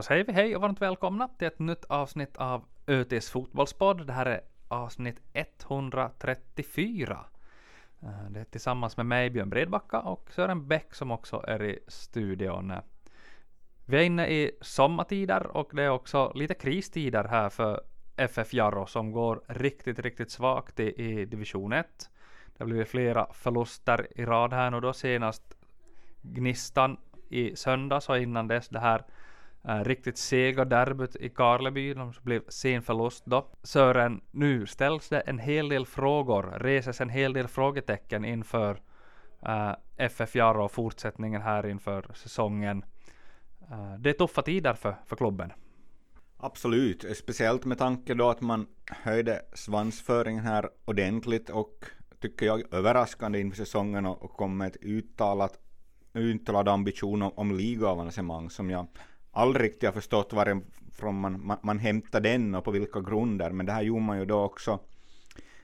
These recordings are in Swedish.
Då säger vi hej och varmt välkomna till ett nytt avsnitt av ÖTs fotbollspodd. Det här är avsnitt 134. Eh, det är tillsammans med mig Björn Bredbacka och Sören Bäck som också är i studion. Vi är inne i sommartider och det är också lite kristider här för FF Jarro som går riktigt, riktigt svagt i, i division 1. Det har blivit flera förluster i rad här nu då senast Gnistan i söndags och innan dess det här äh, riktigt sega derbyt i Karleby, som blev sen förlust då. Sören, nu ställs det en hel del frågor, reses en hel del frågetecken inför eh, äh, FF Jarro och fortsättningen här inför säsongen. Äh, det är tuffa tider för, för klubben. Absolut, speciellt med tanke då att man höjde svansföringen här ordentligt och tycker jag överraskande inför säsongen och, och kom med ett uttalat uttalad ambition om, om ligaavancemang som jag aldrig riktigt har förstått varifrån man, man, man hämtar den och på vilka grunder. Men det här gjorde man ju då också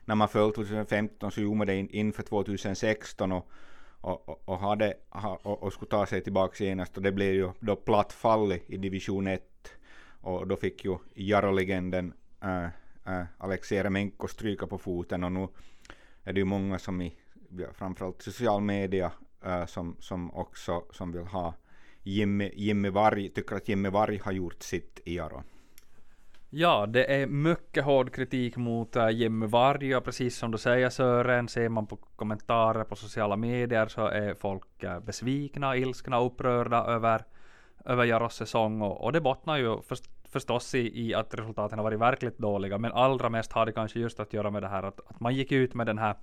när man föll 2015 så gjorde man det in, inför 2016 och, och, och, hade, och, och skulle ta sig tillbaka genast och det blev ju då platt fall i division 1 och då fick ju Jaro-legenden äh, äh, Alexej Remenko stryka på foten och nu är det ju många som i framförallt social media äh, som, som också som vill ha Jimmy, Jimmy Varg, tycker att Jimmy Varg har gjort sitt i Jaro. Ja, det är mycket hård kritik mot äh, Jimmy Varg och precis som du säger Sören, ser man på kommentarer på sociala medier så är folk äh, besvikna, ilskna, upprörda över, över Jaros säsong och, och det bottnar ju först, förstås i, i, att resultaten har varit verkligt dåliga, men allra mest har det kanske just att göra med det här att, att man gick ut med den här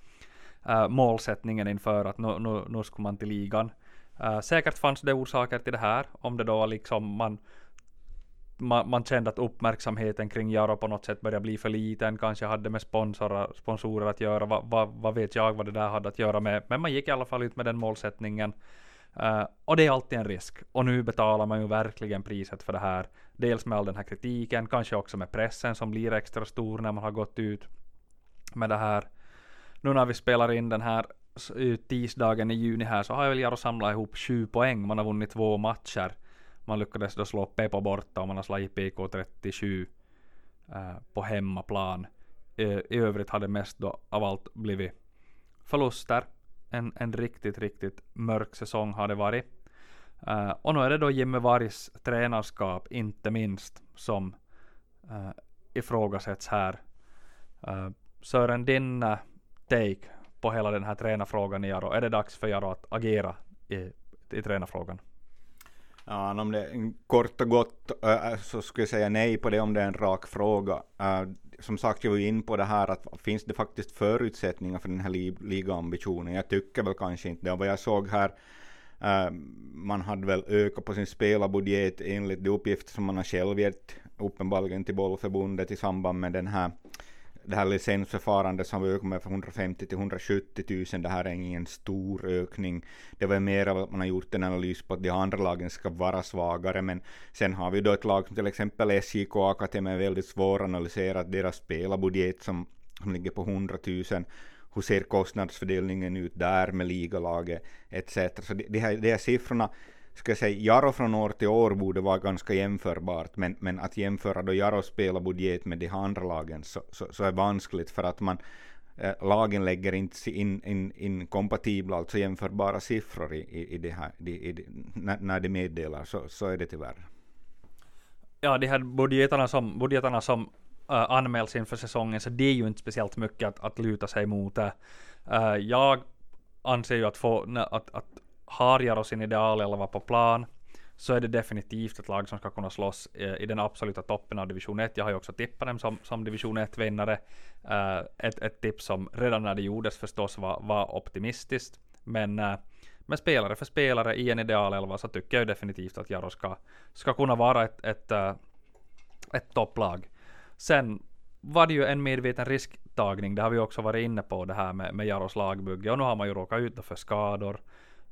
äh, målsättningen inför att nu, nu, nu skulle man till ligan. Uh, säkert fanns det orsaker till det här, om det då liksom man, man, man kände att uppmärksamheten kring Jaro på något sätt började bli för liten, kanske hade med sponsorer, sponsorer att göra, vad va, va vet jag vad det där hade att göra med, men man gick i alla fall ut med den målsättningen. Uh, och det är alltid en risk. Och nu betalar man ju verkligen priset för det här. Dels med all den här kritiken, kanske också med pressen som blir extra stor när man har gått ut med det här nu när vi spelar in den här tisdagen i juni här så har jag väl Jaro samlat ihop 20 poäng. Man har vunnit två matcher. Man lyckades då slå Pepo borta och man har slagit PK 37 uh, på hemmaplan. Uh, I övrigt har det mest då av allt blivit förluster. En, en riktigt, riktigt mörk säsong har det varit. Uh, och nu är det då Jimmy Vargs tränarskap, inte minst, som uh, ifrågasätts här. Uh, Sören, din uh, take på hela den här tränarfrågan i Jaro? Är det dags för Jaro att agera i, i tränarfrågan? Ja, om det kort och gott så skulle jag säga nej på det om det är en rak fråga. Som sagt, jag var ju in på det här att finns det faktiskt förutsättningar för den här ligaambitionen? Jag tycker väl kanske inte det. Och vad jag såg här, man hade väl ökat på sin spelarbudget enligt de uppgifter som man har själv gett uppenbarligen till bollförbundet i samband med den här det här licensförfarandet som vi med från 150 till 170 000, det här är ingen stor ökning. Det var mer av att man har gjort en analys på att de andra lagen ska vara svagare, men sen har vi då ett lag som till exempel SJK och Akatem är väldigt svåranalyserat, deras spelarbudget som, som ligger på 100 000 hur ser kostnadsfördelningen ut där med ligalaget etc. Så de, de, här, de här siffrorna ska jag säga, Jaro från år till år borde vara ganska jämförbart, men, men att jämföra då Jaros spelarbudget med de andra lagen så, så, så är vanskligt för att man eh, lagen lägger inte in, in, in kompatibla, alltså jämförbara siffror i, i, i det här, i, i, när, när de meddelar, så, så är det tyvärr. Ja, de här budgetarna som, budgetarna som uh, anmäls inför säsongen, så det är ju inte speciellt mycket att, att luta sig mot. Uh, jag anser ju att, få, att, att har Jaro sin idealelva på plan så är det definitivt ett lag som ska kunna slåss eh, i den absoluta toppen av division 1. Jag har ju också tippat dem som, som division 1-vinnare. Uh, eh, ett, ett tips som redan när det gjordes förstås var, var optimistiskt. Men eh, uh, med spelare för spelare i en idealelva så tycker jag definitivt att Jaro ska, ska kunna vara ett, ett, uh, ett topplag. Sen var det ju en medveten risktagning, det har vi också varit inne på det här med, med Jaros lagbygge och nu har man ju råkat ut för skador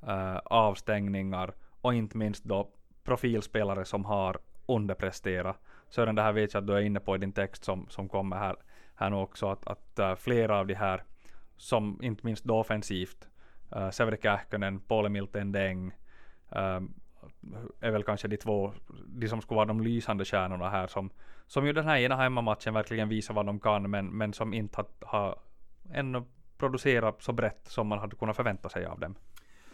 uh, avstängningar och inte minst då profilspelare som har underpresterat. Sören, det här vet jag att du är inne på i din text som, som kommer här, här nu också, att, att uh, flera av de här, som inte minst då offensivt, eh, uh, Severi Kähkönen, Pauli Deng, uh, är väl kanske de två, de som skulle vara de lysande stjärnorna här som, som ju den här ena hemmamatchen verkligen visar vad de kan men, men som inte har, har ännu producerat så brett som man hade kunnat förvänta sig av dem.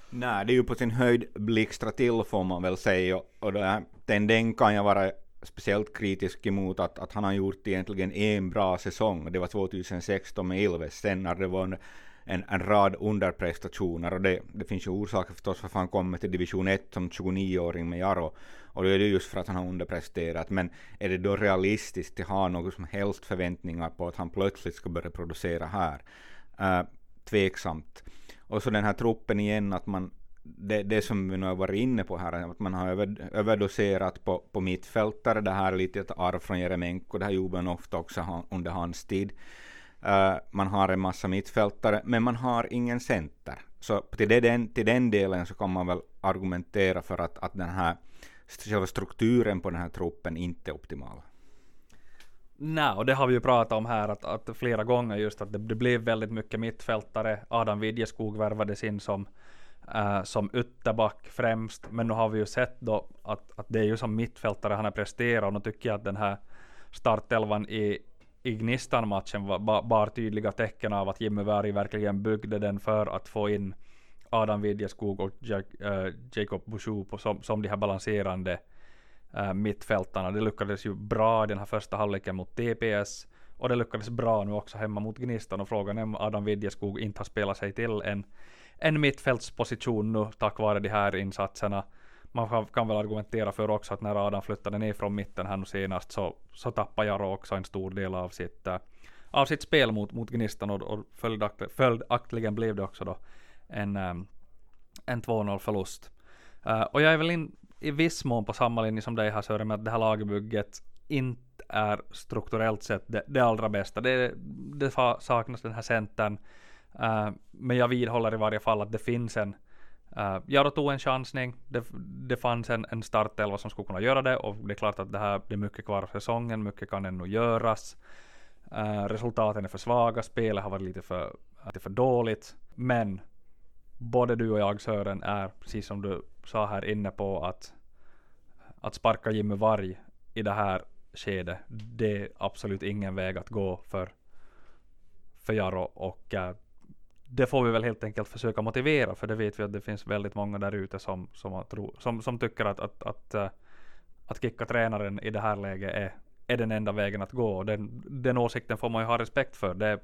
Nej, det är ju på sin höjd blixtra till får man väl säga och den, den kan jag vara speciellt kritisk emot att, att han har gjort egentligen en bra säsong. Det var 2016 med Ilves. Sen när det var en, en rad underprestationer och det, det finns ju orsaker förstås varför han kommer till division 1 som 29-åring med Jaro och då är det just för att han har underpresterat men är det då realistiskt att ha några som helst förväntningar på att han plötsligt ska börja producera här? Uh, tveksamt. Och så den här truppen igen att man det, det som vi nu har varit inne på här, att man har över, överdoserat på, på mittfältare, det här är lite ett arv från Jeremenko, det här gjorde man ofta också under hans tid. Uh, man har en massa mittfältare, men man har ingen center. Så till den, till den delen så kan man väl argumentera för att, att den här själva strukturen på den här truppen inte är optimal. Nej, och det har vi ju pratat om här att, att flera gånger just att det, det blev väldigt mycket mittfältare. Adam Widjeskog värvades in som, äh, som ytterback främst. Men nu har vi ju sett då att, att det är ju som mittfältare han har presterat och nu tycker jag att den här startelvan i, i Gnistan-matchen var, bar tydliga tecken av att Jimmy Berg verkligen byggde den för att få in Adam Widjeskog och Jack, eh, Jacob Bouchou som, som de här balanserande Äh, mittfältarna. Det lyckades ju bra i den här första halvleken mot TPS och det lyckades bra nu också hemma mot Gnistan och frågan är om Adam Widjeskog inte har spelat sig till en, en mittfältsposition nu tack vare de här insatserna. Man kan väl argumentera för också att när Adam flyttade ner från mitten här nu senast så, så tappade Jaro också en stor del av sitt, äh, av sitt spel mot, mot Gnistan och, och följaktligen blev det också då en, ähm, en 2-0 förlust. Uh, och jag är väl in, i viss mån på samma linje som dig här Sören med att det här lagbygget inte är strukturellt sett det, det allra bästa. Det, det saknas den här centern. Uh, men jag vidhåller i varje fall att det finns en eh, Uh, Jaro tog en chansning. Det, det fanns en, en startelva som skulle kunna göra det och det är klart att det här blir mycket kvar av säsongen. Mycket kan ännu göras. Uh, resultaten är för svaga. Spelet har varit lite för, lite för dåligt. Men både du och jag Sören är, precis som du sa här inne på att, att sparka Jimmy Varg i det här skedet, det är absolut ingen väg att gå för, för Jaro och äh, det får vi väl helt enkelt försöka motivera, för det vet vi att det finns väldigt många där ute som, som, som, som tycker att, att, att, uh, att kicka tränaren i det här läget är, är den enda vägen att gå. Och den, den åsikten får man ju ha respekt för. Det är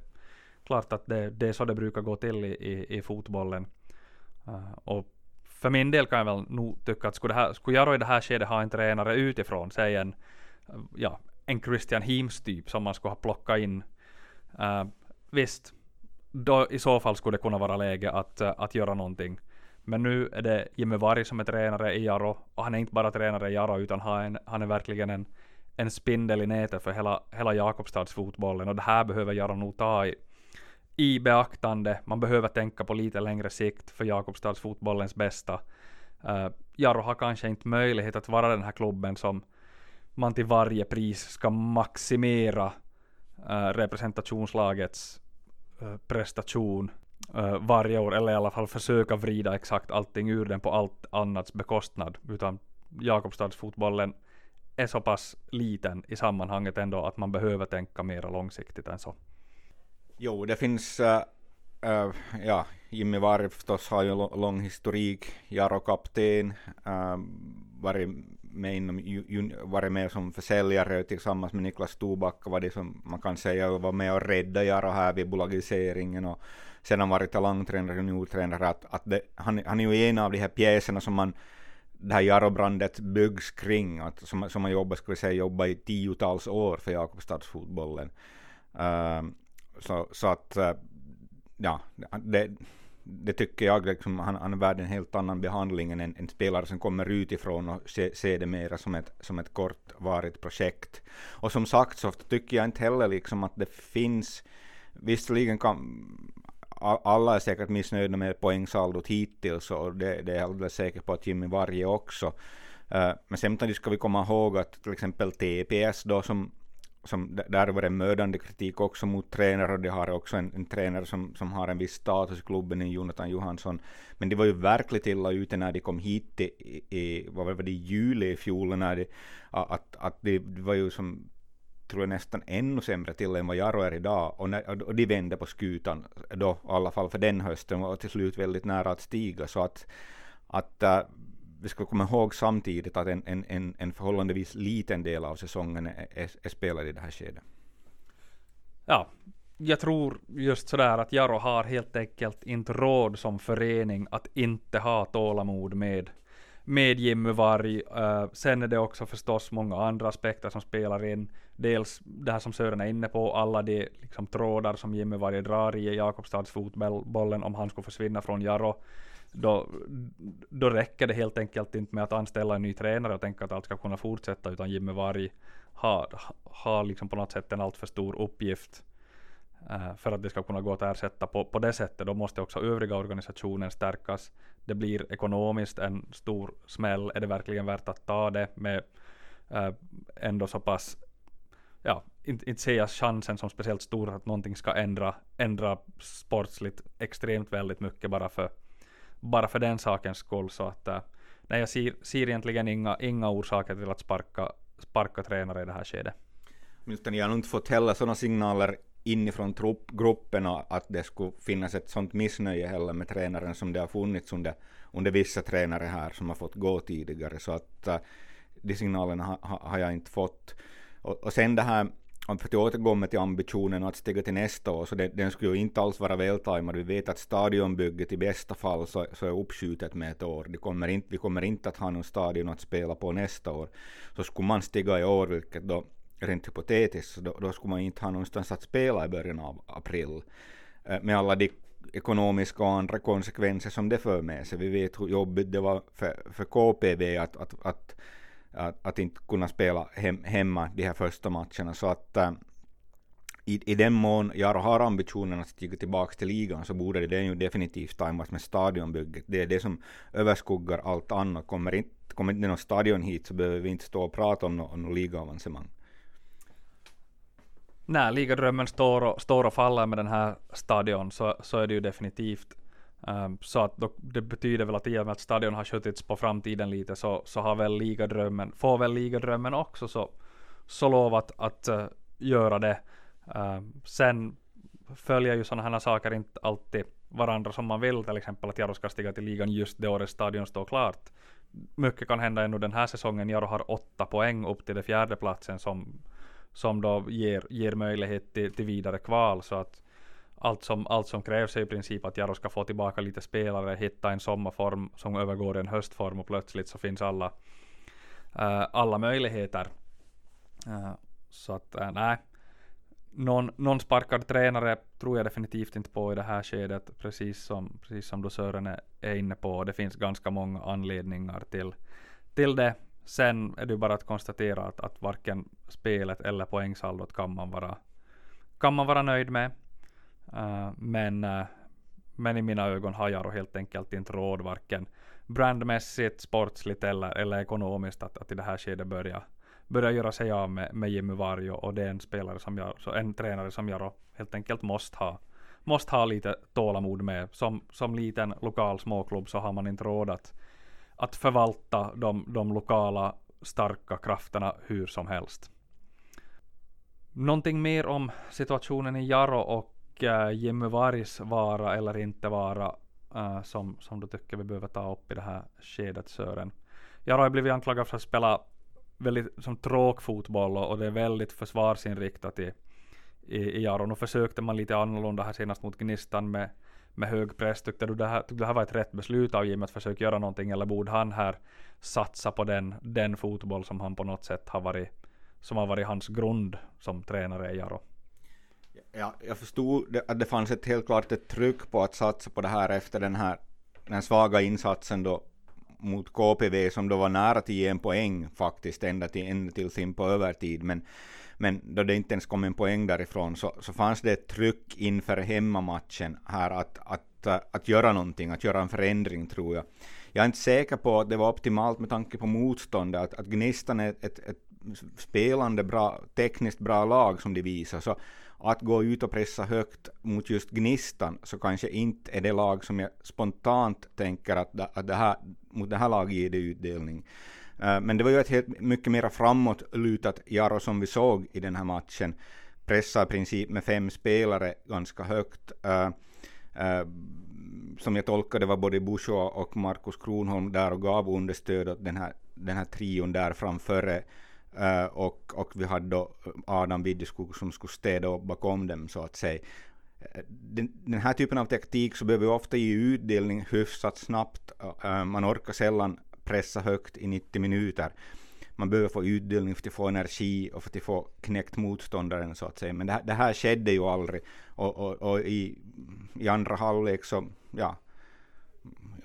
klart att det, det är så det brukar gå till i, i, i fotbollen. Uh, och för min del kan jag väl nog tycka att skulle, det här, skulle jag i det här skedet ha en tränare utifrån, säg en, eh, ja, en Christian Hims typ som man skulle ha plockat in. Uh, visst, då i så fall skulle det kunna vara läge att, uh, att göra någonting. Men nu är det Jimmy Varg som är tränare i Jaro och han är inte bara tränare i Jaro utan han, han är verkligen en, en spindel i nätet för hela, hela Jakobstadsfotbollen och det här behöver Jaro nog ta i i beaktande. Man behöver tänka på lite längre sikt för Jakobstadsfotbollens bästa. Uh, Jaro har kanske inte möjlighet att vara den här klubben som man till varje pris ska maximera uh, representationslagets uh, prestation uh, varje år, eller i alla fall försöka vrida exakt allting ur den på allt annats bekostnad, utan Jakobstadsfotbollen är så pass liten i sammanhanget ändå att man behöver tänka mera långsiktigt än så. Jo, det finns, äh, äh, ja, Jimmy Varg förstås har ju lång historik, Jaro-kapten, äh, eh, varit med, inom, varit med som försäljare tillsammans med Niklas Tobacka, var det som man kan säga var med och rädda Jaro här vid bolagiseringen och sedan varit talangtränare, juniortränare, att, att det, han, han är ju en av de här pjäserna som man det här Jarobrandet byggs kring, att, som, som man jobbar, skulle säga, jobbar i tiotals år för Jakobstadsfotbollen. Uh, så, så att, eh, ja, det, det tycker jag, liksom, han, han är värd en helt annan behandling än en, en spelare som kommer utifrån och ser se det mera som ett, som ett kortvarigt projekt. Och som sagt så tycker jag inte heller liksom att det finns, visserligen kan alla är säkert missnöjda med poängsaldot hittills och det, det är jag alldeles säker på att Jimmy Varje också. Uh, men samtidigt ska vi komma ihåg att till exempel TPS då som som, där var det mördande kritik också mot tränare och det har också en, en tränare som, som har en viss status i klubben, i Jonathan Johansson. Men det var ju verkligt illa ute när de kom hit i, i vad var det, i juli i fjol, när de, att, att det, var ju som tror jag nästan ännu sämre till än vad Jarro är idag, och, när, och de vände på skutan då, i alla fall för den hösten, var till slut väldigt nära att stiga, så att, att äh, vi ska komma ihåg samtidigt att en, en, en, en förhållandevis liten del av säsongen är, är, är spelad i det här skedet. Ja, jag tror just sådär att Jaro har helt enkelt inte råd som förening att inte ha tålamod med med Jimmy Varg. Uh, sen är det också förstås många andra aspekter som spelar in. Dels det här som Sören är inne på, alla de liksom, trådar som Jimmy Varg drar i Jakobstads fotbollen om han skulle försvinna från Jaro. Då, då räcker det helt enkelt inte med att anställa en ny tränare och tänka att allt ska kunna fortsätta, utan Jimmy Varg har, har liksom på något sätt en alltför stor uppgift uh, för att det ska kunna gå att ersätta på, på det sättet. Då måste också övriga organisationen stärkas det blir ekonomiskt en stor smäll. Är det verkligen värt att ta det med äh, ändå så pass, ja, inte, inte ser jag chansen som speciellt stor att någonting ska ändra, ändra sportsligt extremt väldigt mycket bara för, bara för den sakens skull. Så att, äh, nej, jag ser, ser egentligen inga, inga orsaker till att sparka, sparka tränare i det här skedet. Åtminstone jag har nog inte fått heller sådana signaler inifrån grupperna att det skulle finnas ett sådant missnöje heller med tränaren som det har funnits under, under vissa tränare här som har fått gå tidigare. Så att äh, de signalerna ha, ha, har jag inte fått. Och, och sen det här, om för att återkomma till ambitionen att stiga till nästa år, så det, den skulle ju inte alls vara vältajmad. Vi vet att stadionbygget i bästa fall så, så är uppskjutet med ett år. Det kommer inte, vi kommer inte att ha någon stadion att spela på nästa år. Så skulle man stiga i år, vilket då rent hypotetiskt, då, då skulle man inte ha någonstans att spela i början av april. Eh, med alla de ekonomiska och andra konsekvenser som det för med sig. Vi vet hur jobbigt det var för, för KPV att, att, att, att, att inte kunna spela hem, hemma de här första matcherna. Så att äh, i, i den mån Jaro har ambitionen att stiga tillbaka till ligan så borde det ju definitivt tajmas med stadionbygget. Det är det som överskuggar allt annat. Kommer inte, kommer inte någon stadion hit så behöver vi inte stå och prata om något no ligaavancemang. när ligadrömmen står och, står och faller med den här stadion så, så är det ju definitivt um, så att då, det betyder väl att i och med att stadion har skjutits på framtiden lite så, så har väl ligadrömmen, får väl ligadrömmen också så, så lov att uh, göra det. Um, sen följer ju sådana här saker inte alltid varandra som man vill, till exempel att Jaro ska stiga till ligan just det året stadion står klart. Mycket kan hända ännu den här säsongen. Jaro har åtta poäng upp till den fjärde platsen som som då ger, ger möjlighet till, till vidare kval. Så att allt som, allt som krävs är i princip att Jaro ska få tillbaka lite spelare, hitta en sommarform som övergår i en höstform och plötsligt så finns alla, uh, alla möjligheter. Uh, så att uh, nej, någon, någon sparkad tränare tror jag definitivt inte på i det här skedet, precis som, precis som du Sören är, är inne på. Det finns ganska många anledningar till, till det. Sen är det bara att konstatera att, att varken spelet eller poängsaldot kan man vara, kan man vara nöjd med. Eh, men, eh, men i mina ögon har Jaro helt enkelt inte råd varken brandmässigt, sportsligt eller, eller ekonomiskt att, att i det här skedet börja, börja göra sig av med, med Jimmy Varjo och det är en spelare som jag, så en tränare som Jaro helt enkelt måste ha måste ha lite tålamod med. Som, som liten lokal småklubb så har man inte råd att att förvalta de, de lokala starka krafterna hur som helst. Någonting mer om situationen i Jaro och Jimmy Vargs vara eller inte vara äh, som, som du tycker vi behöver ta upp i det här skedet Sören. Jaro har blivit anklagad för att spela väldigt som tråkfotboll och, och det är väldigt försvarsinriktat i, i, i Jaro. Nu försökte man lite annorlunda här senast mot Gnistan med med hög press. Tyckte du det här, tyckte det här var ett rätt beslut av Jim att försöka göra någonting eller borde han här satsa på den, den fotboll som han på något sätt har varit, som har varit hans grund som tränare i Jaro? Ja, jag förstod att det fanns ett helt klart ett tryck på att satsa på det här efter den här den svaga insatsen då mot KPV som då var nära till en poäng faktiskt ända till, ända till sin på övertid. Men men då det inte ens kom en poäng därifrån så, så fanns det ett tryck inför hemmamatchen här att, att, att göra någonting, att göra en förändring tror jag. Jag är inte säker på att det var optimalt med tanke på motståndet, att, att Gnistan är ett, ett, spelande bra, tekniskt bra lag som de visar. Så att gå ut och pressa högt mot just Gnistan så kanske inte är det lag som jag spontant tänker att, att det här, mot det här laget ger det utdelning. Eh, men det var ju ett helt mycket mer framåtlutat Jaro som vi såg i den här matchen. Pressar i princip med fem spelare ganska högt. Uh, uh, som jag tolkade var både Busho och Markus Kronholm där och gav understöd åt den här, den här trion där framför Uh, och, och vi hade då eh, Adam Widdeskog som skulle städa upp bakom dem så att säga. Eh, den, den, här typen av taktik så behöver vi ofta ge utdelning hyfsat snabbt. Uh, man orkar sällan pressa högt i 90 minuter. Man behöver få utdelning för att få energi och för att få knäckt motståndaren så att säga. Men det här, det här skedde ju aldrig. Och, och, och i, i andra halvlek så, ja,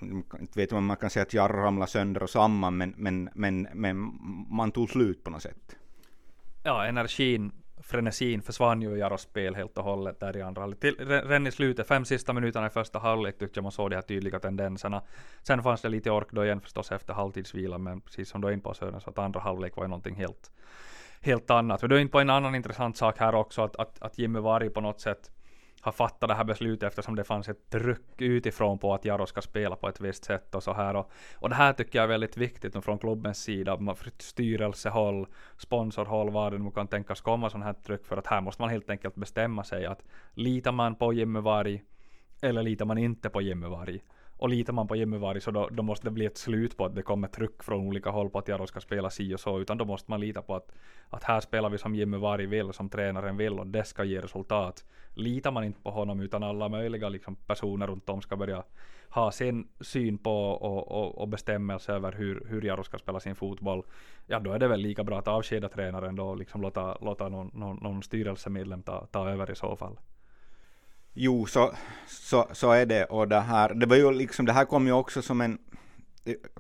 inte vet om man kan säga att Jarro ramlade sönder och samman, men, men, men, men man tog slut på något sätt. Ja, energin, frenesin försvann ju i Jarros spel helt och hållet där i andra halvlek. Redan i slutet, fem sista minuterna i första halvlek tyckte jag man såg de här tydliga tendenserna. Sen fanns det lite ork då igen förstås efter halvtidsvilan, men precis som du är in på Sören, så att andra halvlek var ju någonting helt, helt annat. Men du är in på en annan intressant sak här också, att, att, att Jimmy Varg på något sätt har fattat det här beslutet eftersom det fanns ett tryck utifrån på att Jaro ska spela på ett visst sätt och så här. Och, och det här tycker jag är väldigt viktigt från klubbens sida, styrelsehåll, sponsorhåll, vad det nu kan tänkas komma sån här tryck för att här måste man helt enkelt bestämma sig att litar man på Jimmy Varg eller litar man inte på Jimmy Varg? Och litar man på Jimmy Varg så då, då, måste det bli ett slut på att det kommer tryck från olika håll på att Jaro ska spela si och så, utan då måste man lita på att, att här spelar vi som Jimmy Varg vill, som tränaren vill och det ska ge resultat. Litar man inte på honom utan alla möjliga liksom, personer runt om ska börja ha sin syn på och, och, och bestämmelse över hur, hur Jaro ska spela sin fotboll, ja då är det väl lika bra att avskeda tränaren då och liksom låta, låta någon, någon, någon styrelsemedlem ta, ta över i så fall. Jo, så, så, så är det. Och det här, det var ju liksom, det här kom ju också som en,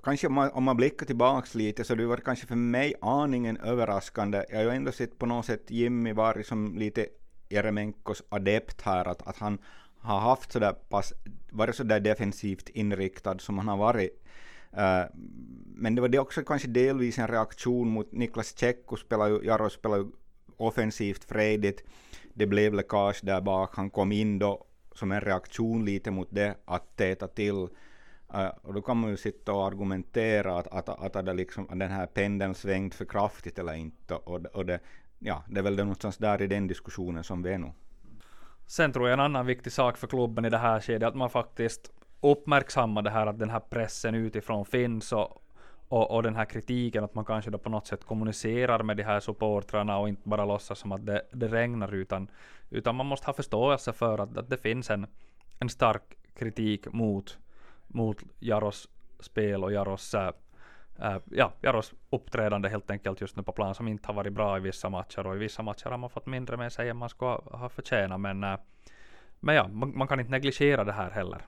kanske om man, om man blickar tillbaks lite så det var kanske för mig aningen överraskande. Jag har ju ändå sett på något sätt Jimmy var som lite Jeremenkos adept här, att, att han har haft sådär pass, varit sådär defensivt inriktad som han har varit. Uh, men det var det också kanske delvis en reaktion mot Niklas Tjecko spelar ju, Jaro spelar ju offensivt frejdigt det blev läckage där bak. Han kom in då som en reaktion lite mot det, att täta till. Uh, och då kan man ju sitta och argumentera att, att, att, att, det liksom, att den här pendeln svängt för kraftigt eller inte. Och, och det, ja, det är väl det någonstans där i den diskussionen som vi är nu. Sen tror jag en annan viktig sak för klubben i det här skedet, att man faktiskt uppmärksammar det här att den här pressen utifrån finns och och, och den här kritiken att man kanske då på något sätt kommunicerar med de här supportrarna och inte bara låtsas som att det, det regnar utan, utan man måste ha förståelse för att, att det finns en, en stark kritik mot, mot Jaros spel och Jaros äh, äh ja, Jaros uppträdande helt enkelt just nu på plan som inte har varit bra i vissa matcher och i vissa matcher har man fått mindre med sig än man ska ha förtjänat men, äh, men ja, man, man, kan inte negligera det här heller.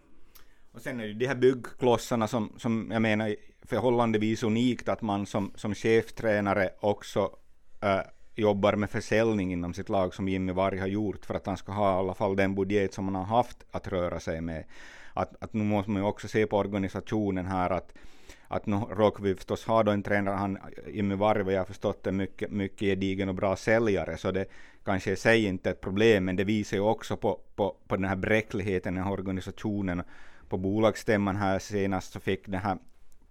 Och sen är det de här byggklossarna som, som jag menar förhållandevis unikt att man som, som cheftränare också äh, jobbar med försäljning inom sitt lag som Jimmy Varg har gjort för att han ska ha i alla fall den budget som han har haft att röra sig med. Att, att nu måste man ju också se på organisationen här att att nu råkar vi förstås ha då en tränare, han, Jimmy Varg, vad jag har förstått är mycket, mycket gedigen och bra säljare, så det kanske i sig inte är ett problem, men det visar ju också på, på, på den här bräckligheten i organisationen på bolagsstämman här senast så fick det här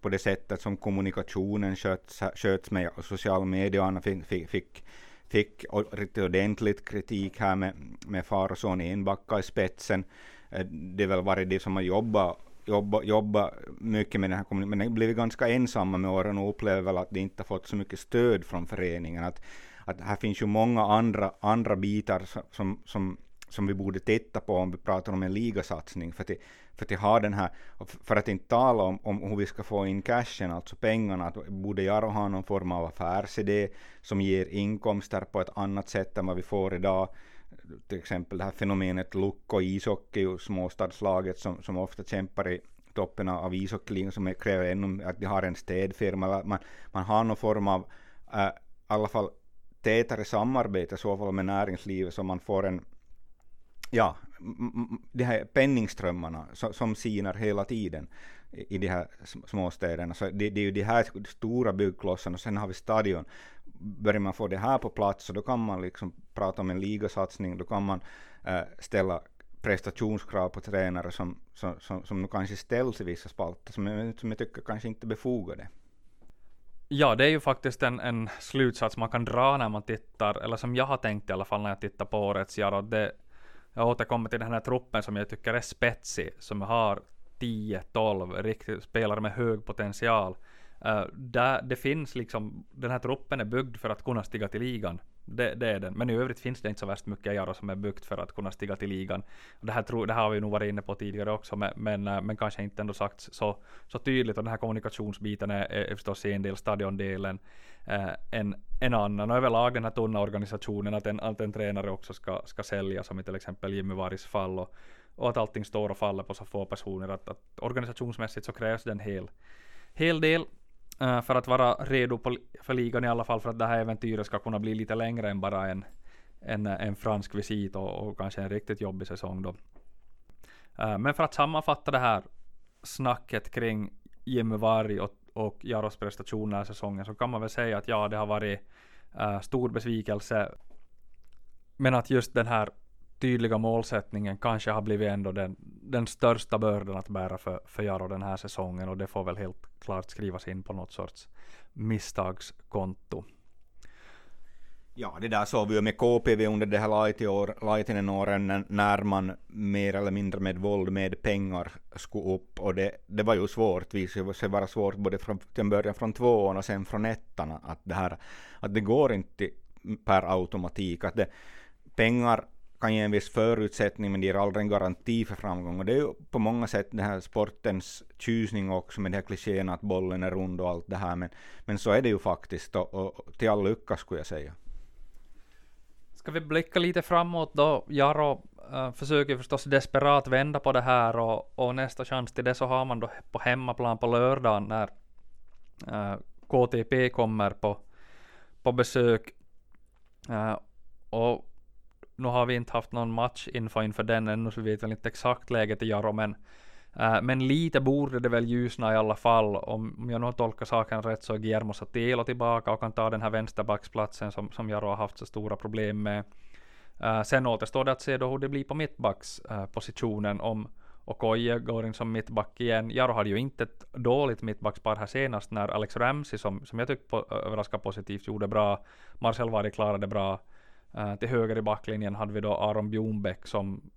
på det sättet som kommunikationen sköts, sköts med och sociala medier och fick, fick, fick riktigt ordentligt kritik här med, med far och son Enbacka i spetsen. Eh, det är väl varit det som har jobbat jobba, jobba mycket med den här kommunikationen, men de blivit ganska ensamma med åren och upplever väl att de inte har fått så mycket stöd från föreningen. Att, att här finns ju många andra, andra bitar som, som, som vi borde titta på om vi pratar om en ligasatsning. För att, för att ha den här, för att inte tala om, om hur vi ska få in cashen, alltså pengarna, att borde jag ha någon form av affärsidé som ger inkomster på ett annat sätt än vad vi får idag. Till exempel det här fenomenet Lukko ishockey, småstadslaget som, som ofta kämpar i toppen av ishockeyligan som kräver ännu att de har en städfirma. Man, man har någon form av, äh, i alla fall tätare samarbete i så fall med näringslivet så man får en ja, de här penningströmmarna som, som sinar hela tiden i, de här småstäderna. Så det, det är ju de här stora byggklossarna och sen har vi stadion. Börjar man få det här på plats så då kan man liksom prata om en ligasatsning, då kan man äh, ställa prestationskrav på tränare som, som, som, som kanske ställs i vissa spalter, som jag, som jag tycker kanske inte är befogade. Ja, det är ju faktiskt en, en slutsats man kan dra när man tittar, eller som jag har tänkt i alla fall när jag tittar på årets Jaro. Det, jag återkommer till den här truppen som jag tycker är spetsig, som har 10-12 riktigt spelare med hög potential. Uh, där det finns liksom, den här truppen är byggd för att kunna stiga till ligan. Det, det, är den. Men i övrigt finns det inte så värst mycket Jaro som är byggt för att kunna stiga till ligan. Det här, tro, det här har vi nog varit inne på tidigare också, men, men, eh, men kanske inte ändå sagt så, så tydligt. Och den här kommunikationsbiten är, är förstås en del, stadiondelen eh, en, en annan. Och överlag den här tunna organisationen, att en, att en tränare också ska, ska sälja, som i till exempel Jimmy Varis fall. Och, och att allting står och faller på så få personer. Att, att organisationsmässigt så krävs det en hel, hel del Eh, för att vara redo på, för ligan i alla fall för att det här äventyret ska kunna bli lite längre än bara en, en, en fransk visit och, och kanske en riktigt jobbig säsong då. Eh, men för att sammanfatta det här snacket kring Jimmy Varg och, och Jaros prestation den här säsongen så kan man väl säga att ja, det har varit uh, stor besvikelse. Men att just den här tydliga målsättningen kanske har blivit ändå den, den största bördan att bära för, för Jaro den här säsongen och det får väl helt klart skrivas in på något sorts misstagskonto. Ja, det där såg vi ju med KPV under det här Laitinen-åren när man mer eller mindre med våld, med pengar skulle upp och det, det var ju svårt, visade sig vara svårt både från, till början från tvåan och sen från ettan att det här, att det går inte per automatik, att det, pengar kan ge en viss förutsättning men det ger aldrig en garanti för framgång. Och det är ju på många sätt den här sportens tjusning också med de här klichéerna att bollen är rund och allt det här. Men, men så är det ju faktiskt och, och till all lycka skulle jag säga. Ska vi blicka lite framåt då? Jaro äh, försöker förstås desperat vända på det här och, och, nästa chans till det så har man då på hemmaplan på lördagen när eh, äh, KTP kommer på, på besök. Äh, och nu har vi inte haft någon match inför, inför den ännu, så vi vet väl inte exakt läget i Jaro, men, äh, men lite borde det väl ljusna i alla fall. Om, om jag nu har tolkat saken rätt så är Guillermo Satelo tillbaka och kan ta den här vänsterbacksplatsen som, som Jaro har haft så stora problem med. Äh, sen återstår det att se då hur det blir på mittbackspositionen. Äh, om Okoye går in som mittback igen. Jaro hade ju inte ett dåligt mittbackspar här senast när Alex Ramsey, som, som jag tyckte på, överraskade positivt, gjorde bra. Marcel Vardy klarade bra. Uh, till höger i backlinjen hade vi då Aron Bjornbäck som,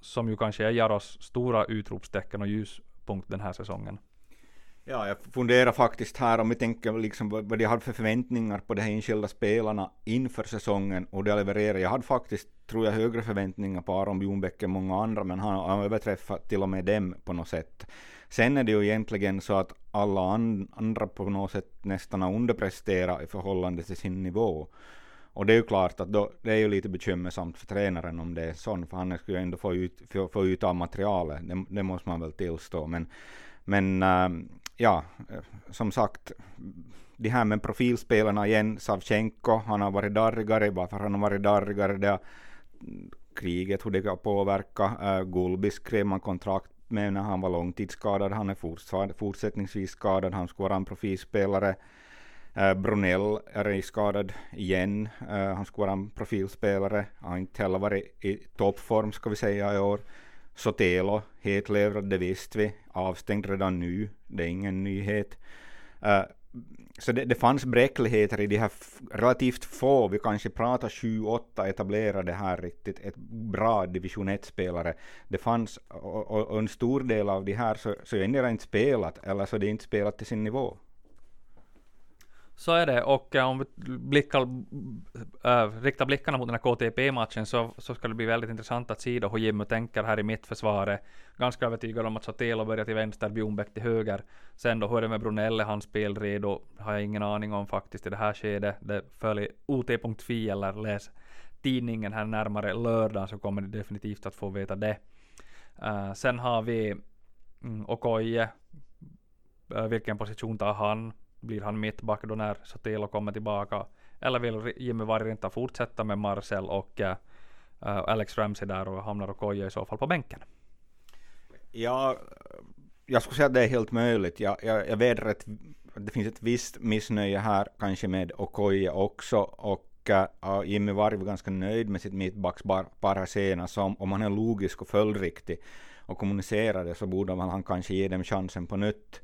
som ju kanske är Jaros stora utropstecken och ljuspunkt den här säsongen. Ja, jag funderar faktiskt här om vi tänker liksom vad de hade för förväntningar på de här enskilda spelarna inför säsongen och det levererar. Jag hade faktiskt, tror jag, högre förväntningar på Aron Bjornbäck än många andra, men han har överträffat till och med dem på något sätt. Sen är det ju egentligen så att alla andra på något sätt nästan har underpresterat i förhållande till sin nivå. Och det är ju klart att då, det är ju lite bekymmersamt för tränaren om det är sånt, för han skulle ju ändå få ut, få, få ut av materialet, det, det, måste man väl tillstå. Men, men äh, ja, eh, som sagt, de här med profilspelarna igen, Savchenko, han har varit darrigare, varför han har varit darrigare, det har, kriget, hur det kan påverka. Äh, eh, Gulbis skrev man kontrakt med när han var långtidsskadad, han är fortsättningsvis skadad, han skulle vara en profilspelare. Uh, Brunell är skadad igen. Uh, han skulle vara en profilspelare. Han har inte heller varit i toppform ska vi säga i år. Sotelo, hetlevrad, det visste vi. Avstängd redan nu, det är ingen nyhet. Uh, så det, det fanns bräckligheter i de här relativt få, vi kanske pratar 7-8 etablerade här riktigt, ett bra division 1-spelare. Det fanns, och, och, och, en stor del av de här så, så är det inte spelat, eller så är det inte spelat till sin nivå. Så är det och äh, om vi blickar, äh, riktar blickarna mot den här KTP-matchen så, så ska det bli väldigt intressant att se då hur Jimmy tänker här i mittförsvaret. Ganska övertygad om att Sotelo börjar till vänster, Bjornbäck till höger. Sen då hur är det med Brunelle, hans spelredo har jag ingen aning om faktiskt i det här skedet. Det följer ot.fi eller läs tidningen här närmare lördagen, så kommer ni definitivt att få veta det. Uh, sen har vi mm, Okoye. Uh, vilken position tar han? Blir han mittback då när Sotilo kommer tillbaka? Eller vill Jimmy Varg fortsätta med Marcel och äh, Alex Ramsey där och hamnar och koja i så fall på bänken. Ja, jag skulle säga att det är helt möjligt. Jag, jag, jag vet att det finns ett visst missnöje här kanske med Okoye också och uh, Jimmy Varg var ganska nöjd med sitt mittbackspar här senast, så om, om han är logisk och följdriktig och kommunicerar det så borde han kanske ge dem chansen på nytt.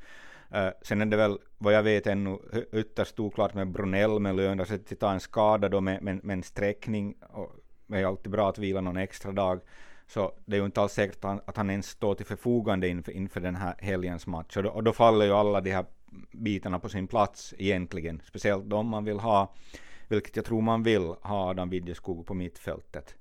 Eh, sen är det väl vad jag vet ännu ytterst oklart med Brunell med lön, alltså att ta en skada då med, med, med en sträckning, och det är alltid bra att vila någon extra dag, så det är ju inte alls säkert att han, att han ens står till förfogande inför, inför den här helgens match, och då, och då faller ju alla de här bitarna på sin plats egentligen, speciellt de man vill ha, vilket jag tror man vill, ha Adam Widjeskog på mittfältet.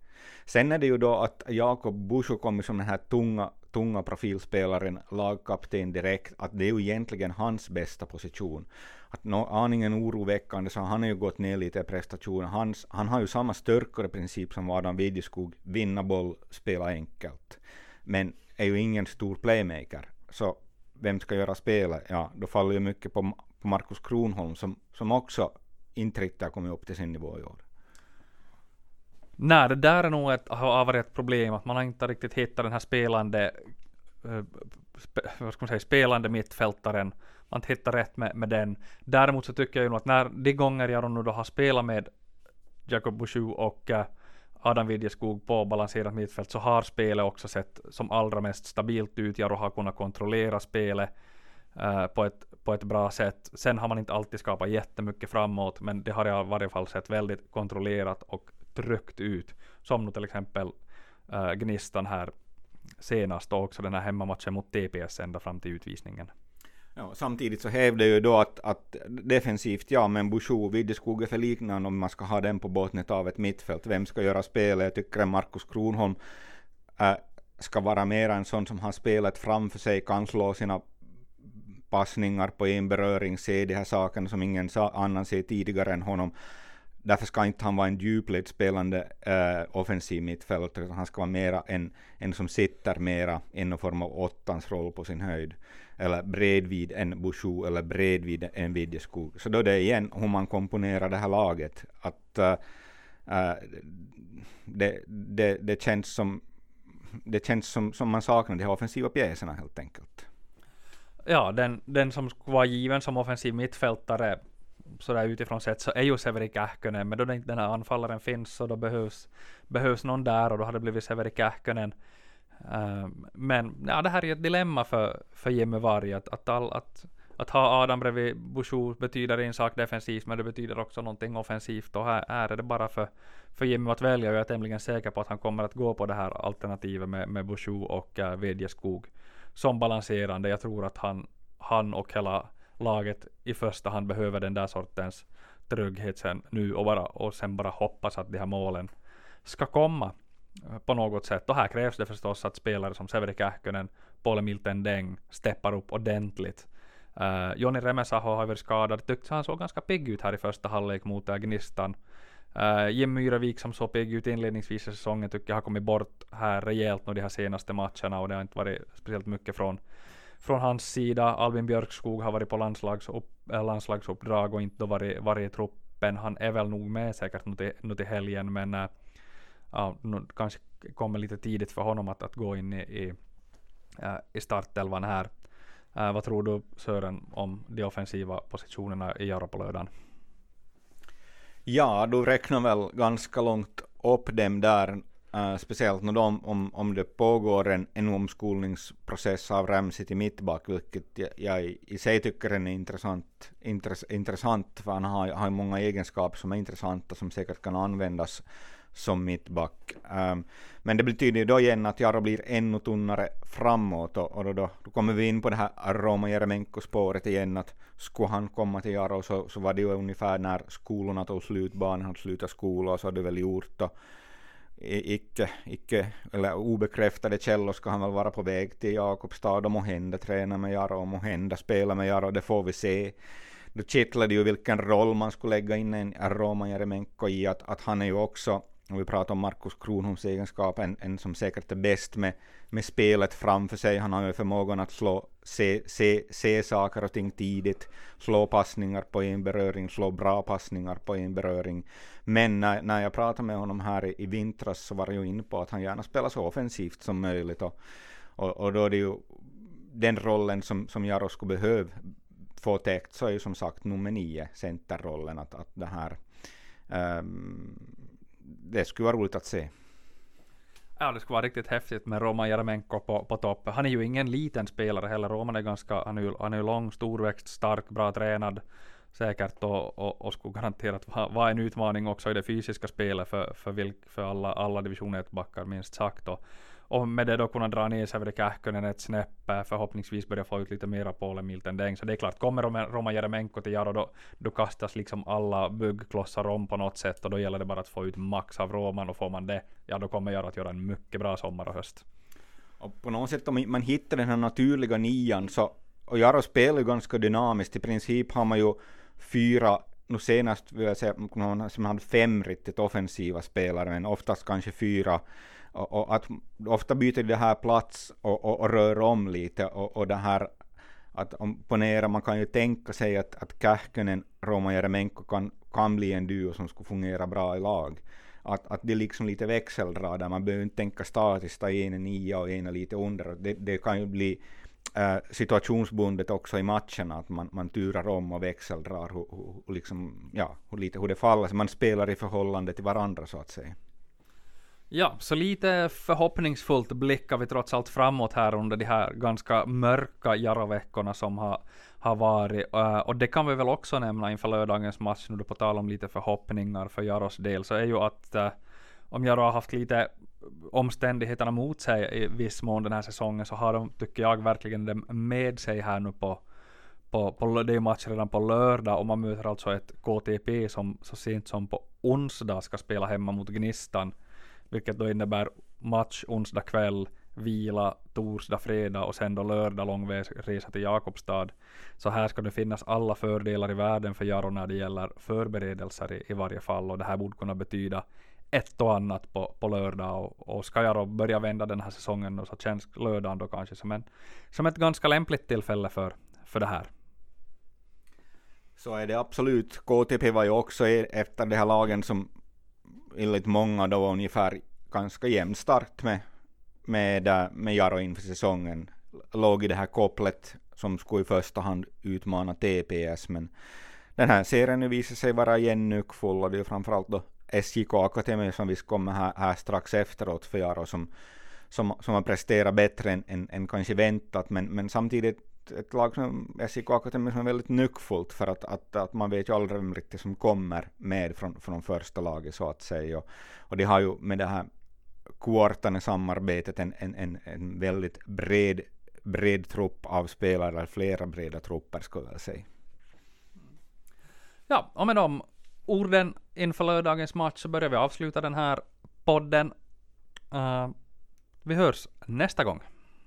Sen är det ju då att Jakob Busho kommer som den här tunga, tunga profilspelaren, lagkapten direkt, att det är ju egentligen hans bästa position. Att no, aningen oroväckande, så han har ju gått ner lite i prestationen. Hans, han har ju samma styrkare princip som Adam Widjeskog, vinna boll, spela enkelt. Men är ju ingen stor playmaker. Så vem ska göra spelet? Ja, då faller ju mycket på, på Markus Kronholm som, som också inte riktigt har kommit upp till sin nivå i år. Nej, det där är nog ett, har varit ett problem, att man har inte riktigt hittat den här spelande, eh, spe, vad ska man säga, spelande mittfältaren. Man har inte hittat rätt med, med den. Däremot så tycker jag ju nog att när de gånger jag nu då har spelat med Jacob Bouchou och eh, Adam Widjeskog på balanserat mittfält så har spelet också sett som allra mest stabilt ut. Jag har kunnat kontrollera spelet uh, på, ett, på ett bra sätt. Sen har man inte alltid skapat jättemycket framåt, men det har jag i varje fall sett väldigt kontrollerat och trögt ut. Som nu till exempel äh, Gnistan här senast och också den här hemmamatchen mot TPS ända fram till utvisningen. Ja, samtidigt så hävdar ju då att, att defensivt, ja, men Bouchou och är för liknande om man ska ha den på bottnet av ett mittfält. Vem ska göra spelet? Jag tycker att Markus Kronholm äh, ska vara mer en sån som har spelet framför sig, kan slå sina passningar på en beröring, se de här sakerna som ingen annan ser tidigare än honom. Därför ska inte han vara en djupledsspelande äh, offensiv mittfältare, utan han ska vara mera en, en som sitter mera i någon form av åttans roll på sin höjd eller bredvid en Bouchou eller bredvid en Vidjeskog. Så då är det igen hur man komponerar det här laget. Att uh, det, det, det känns som det känns som, som man saknar de här offensiva pjäserna helt enkelt. Ja, den, den som skulle vara given som offensiv mittfältare sådär utifrån sett så är ju Severi Kähkönen, men då den här anfallaren finns så då behövs, behövs någon där och då har det blivit Severi Kähkönen. Uh, men ja, det här är ett dilemma för, för Jimmy Varg, att, att, all, att, att ha Adam bredvid Bouchou betyder en sak defensivt, men det betyder också någonting offensivt, och här, här är det bara för, för Jimmy att välja, och jag är tämligen säker på att han kommer att gå på det här alternativet med, med Bouchou och eh, uh, Vedjeskog som balanserande. Jag tror att han, han och hela laget i första hand behöver den där sortens trygghet sen nu och, bara, och sen bara hoppas att de här målen ska komma på något sätt. Och här krävs det förstås att spelare som Severi Kähkönen, Paul Milten Deng steppar upp ordentligt. Uh, Joni Remesaho har varit skadad, tyckte han såg ganska pigg ut här i första halvlek mot Gnistan. Uh, eh, Jim Myrevik som såg pigg ut inledningsvis i säsongen tycker jag har kommit bort här rejält nu de här senaste matcherna och det har inte varit speciellt mycket från, från hans sida. Albin Björkskog har varit på landslagsupp, eh, landslagsuppdrag och inte då varit, varit i truppen. Han är väl nog med säkert nu till, nu till helgen men äh, ja, nu kanske kommer lite tidigt för honom att, att gå in i, i, äh, i startelvan här. Äh, vad tror du Sören om de offensiva positionerna i Jaro på lördagen? Ja, du räknar väl ganska långt upp dem där, uh, speciellt när de, om, om det pågår en, en omskolningsprocess av Ramsey till mittback, vilket jag, jag i sig tycker är intressant, intress, intressant för han har, har många egenskaper som är intressanta som säkert kan användas som mittback. Um, men det betyder ju då igen att Jaro blir ännu tunnare framåt och, och då, då, då, kommer vi in på det här Roma Jeremenko-spåret igen att skulle han komma till Jaro så, så var det ju ungefär när skolorna tog slut, barnen hade slutat skola och så hade det väl gjort och icke, icke, eller obekräftade källor ska han väl vara på väg till Jakobstad och hända träna med Jaro och hända spela med Jaro, det får vi se. Då kittlade ju vilken roll man skulle lägga in en Roman Jeremenko i, att, att han är ju också och vi pratar om Markus Kronholms egenskap, en, en som säkert är bäst med, med spelet framför sig. Han har ju förmågan att slå, se, se, se saker och ting tidigt, slå passningar på en beröring, slå bra passningar på en beröring. Men när, när jag pratade med honom här i, i vintras så var jag ju inne på att han gärna spelar så offensivt som möjligt. Och, och, och då är det ju den rollen som, som Jaro skulle behöva få täckt så är ju som sagt nummer nio, centerrollen, att, att det här um, det skulle vara roligt att se. Ja, det skulle vara riktigt häftigt med Roman Jeremenko på, på topp. Han är ju ingen liten spelare heller. Roman är ganska, han är ju, han är lång, storväxt, stark, bra tränad säkert och, och, och skulle garanterat vara, vara en utmaning också i det fysiska spelet för, för, vilk, för alla, alla division 1-backar minst sagt. Och, och med det då kunna dra ner Severi Kähkönen ett snäpp, förhoppningsvis börja få ut lite mera Polen Milton däng. Så det är klart, kommer Roman Jeremenko till Jaro då, då kastas liksom alla byggklossar om på något sätt och då gäller det bara att få ut max av Roman och får man det, ja då kommer Jaro att göra en mycket bra sommar och höst. Och på något sätt om man hittar den här naturliga nian så, och Jaro spelar ju ganska dynamiskt, i princip har man ju fyra nu senast vill jag säga som hade fem riktigt offensiva spelare, men oftast kanske fyra och, och, att ofta byter det här plats och, och, och rör om lite och, och det här att om, ponera, man kan ju tänka sig att, att Kähkönen, Roman Jeremenko kan, kan bli en duo som skulle fungera bra i lag. Att, att det är liksom lite växeldrag där man behöver inte tänka statiskt, att en är nia och en är lite under. Det, det kan ju bli äh, situationsbundet också i matcherna, att man, man turar om och växeldrar hur, hur, liksom, ja, hur, lite, hur det faller. Man spelar i förhållande till varandra så att säga. Ja, så lite förhoppningsfullt blickar vi trots allt framåt här under de här ganska mörka Jaro-veckorna som har, har varit. Och det kan vi väl också nämna inför lördagens match, nu på tal om lite förhoppningar för Jaros del, så är ju att om Jaro har haft lite omständigheterna mot sig i viss mån den här säsongen, så har de, tycker jag, verkligen det med sig här nu på på, på, det är match redan på lördag och man möter alltså ett KTP som så sent som på onsdag ska spela hemma mot Gnistan vilket då innebär match onsdag kväll, vila torsdag, fredag och sen då lördag lång resa till Jakobstad. Så här ska det finnas alla fördelar i världen för Jaro när det gäller förberedelser i, i varje fall och det här borde kunna betyda ett och annat på, på lördag och, och ska Jaro börja vända den här säsongen så känns lördagen då kanske som, en, som ett ganska lämpligt tillfälle för, för det här. Så är det absolut. KTP var ju också efter de här lagen som enligt många då ungefär ganska jämn start med, med, eh, med Jaro inför säsongen. Låg i det här kopplet som skulle i första hand utmana TPS, men den här serien visar sig vara igen nyckfull och det är framförallt då SJK Akademi som vi kommer här, här strax efteråt för Jaro som, som, som har presterat bättre än, än, än kanske väntat, men, men samtidigt ett lag som SIK Akademi som är väldigt nyckfullt för att, att, att man vet ju aldrig vem riktigt som kommer med från, från första laget så att säga. Och, och de har ju med det här Kuortane-samarbetet en, en, en, en väldigt bred, bred trupp av spelare, eller flera breda trupper skulle jag säga. Ja, och med de orden inför lördagens match så börjar vi avsluta den här podden. Uh, vi hörs nästa gång.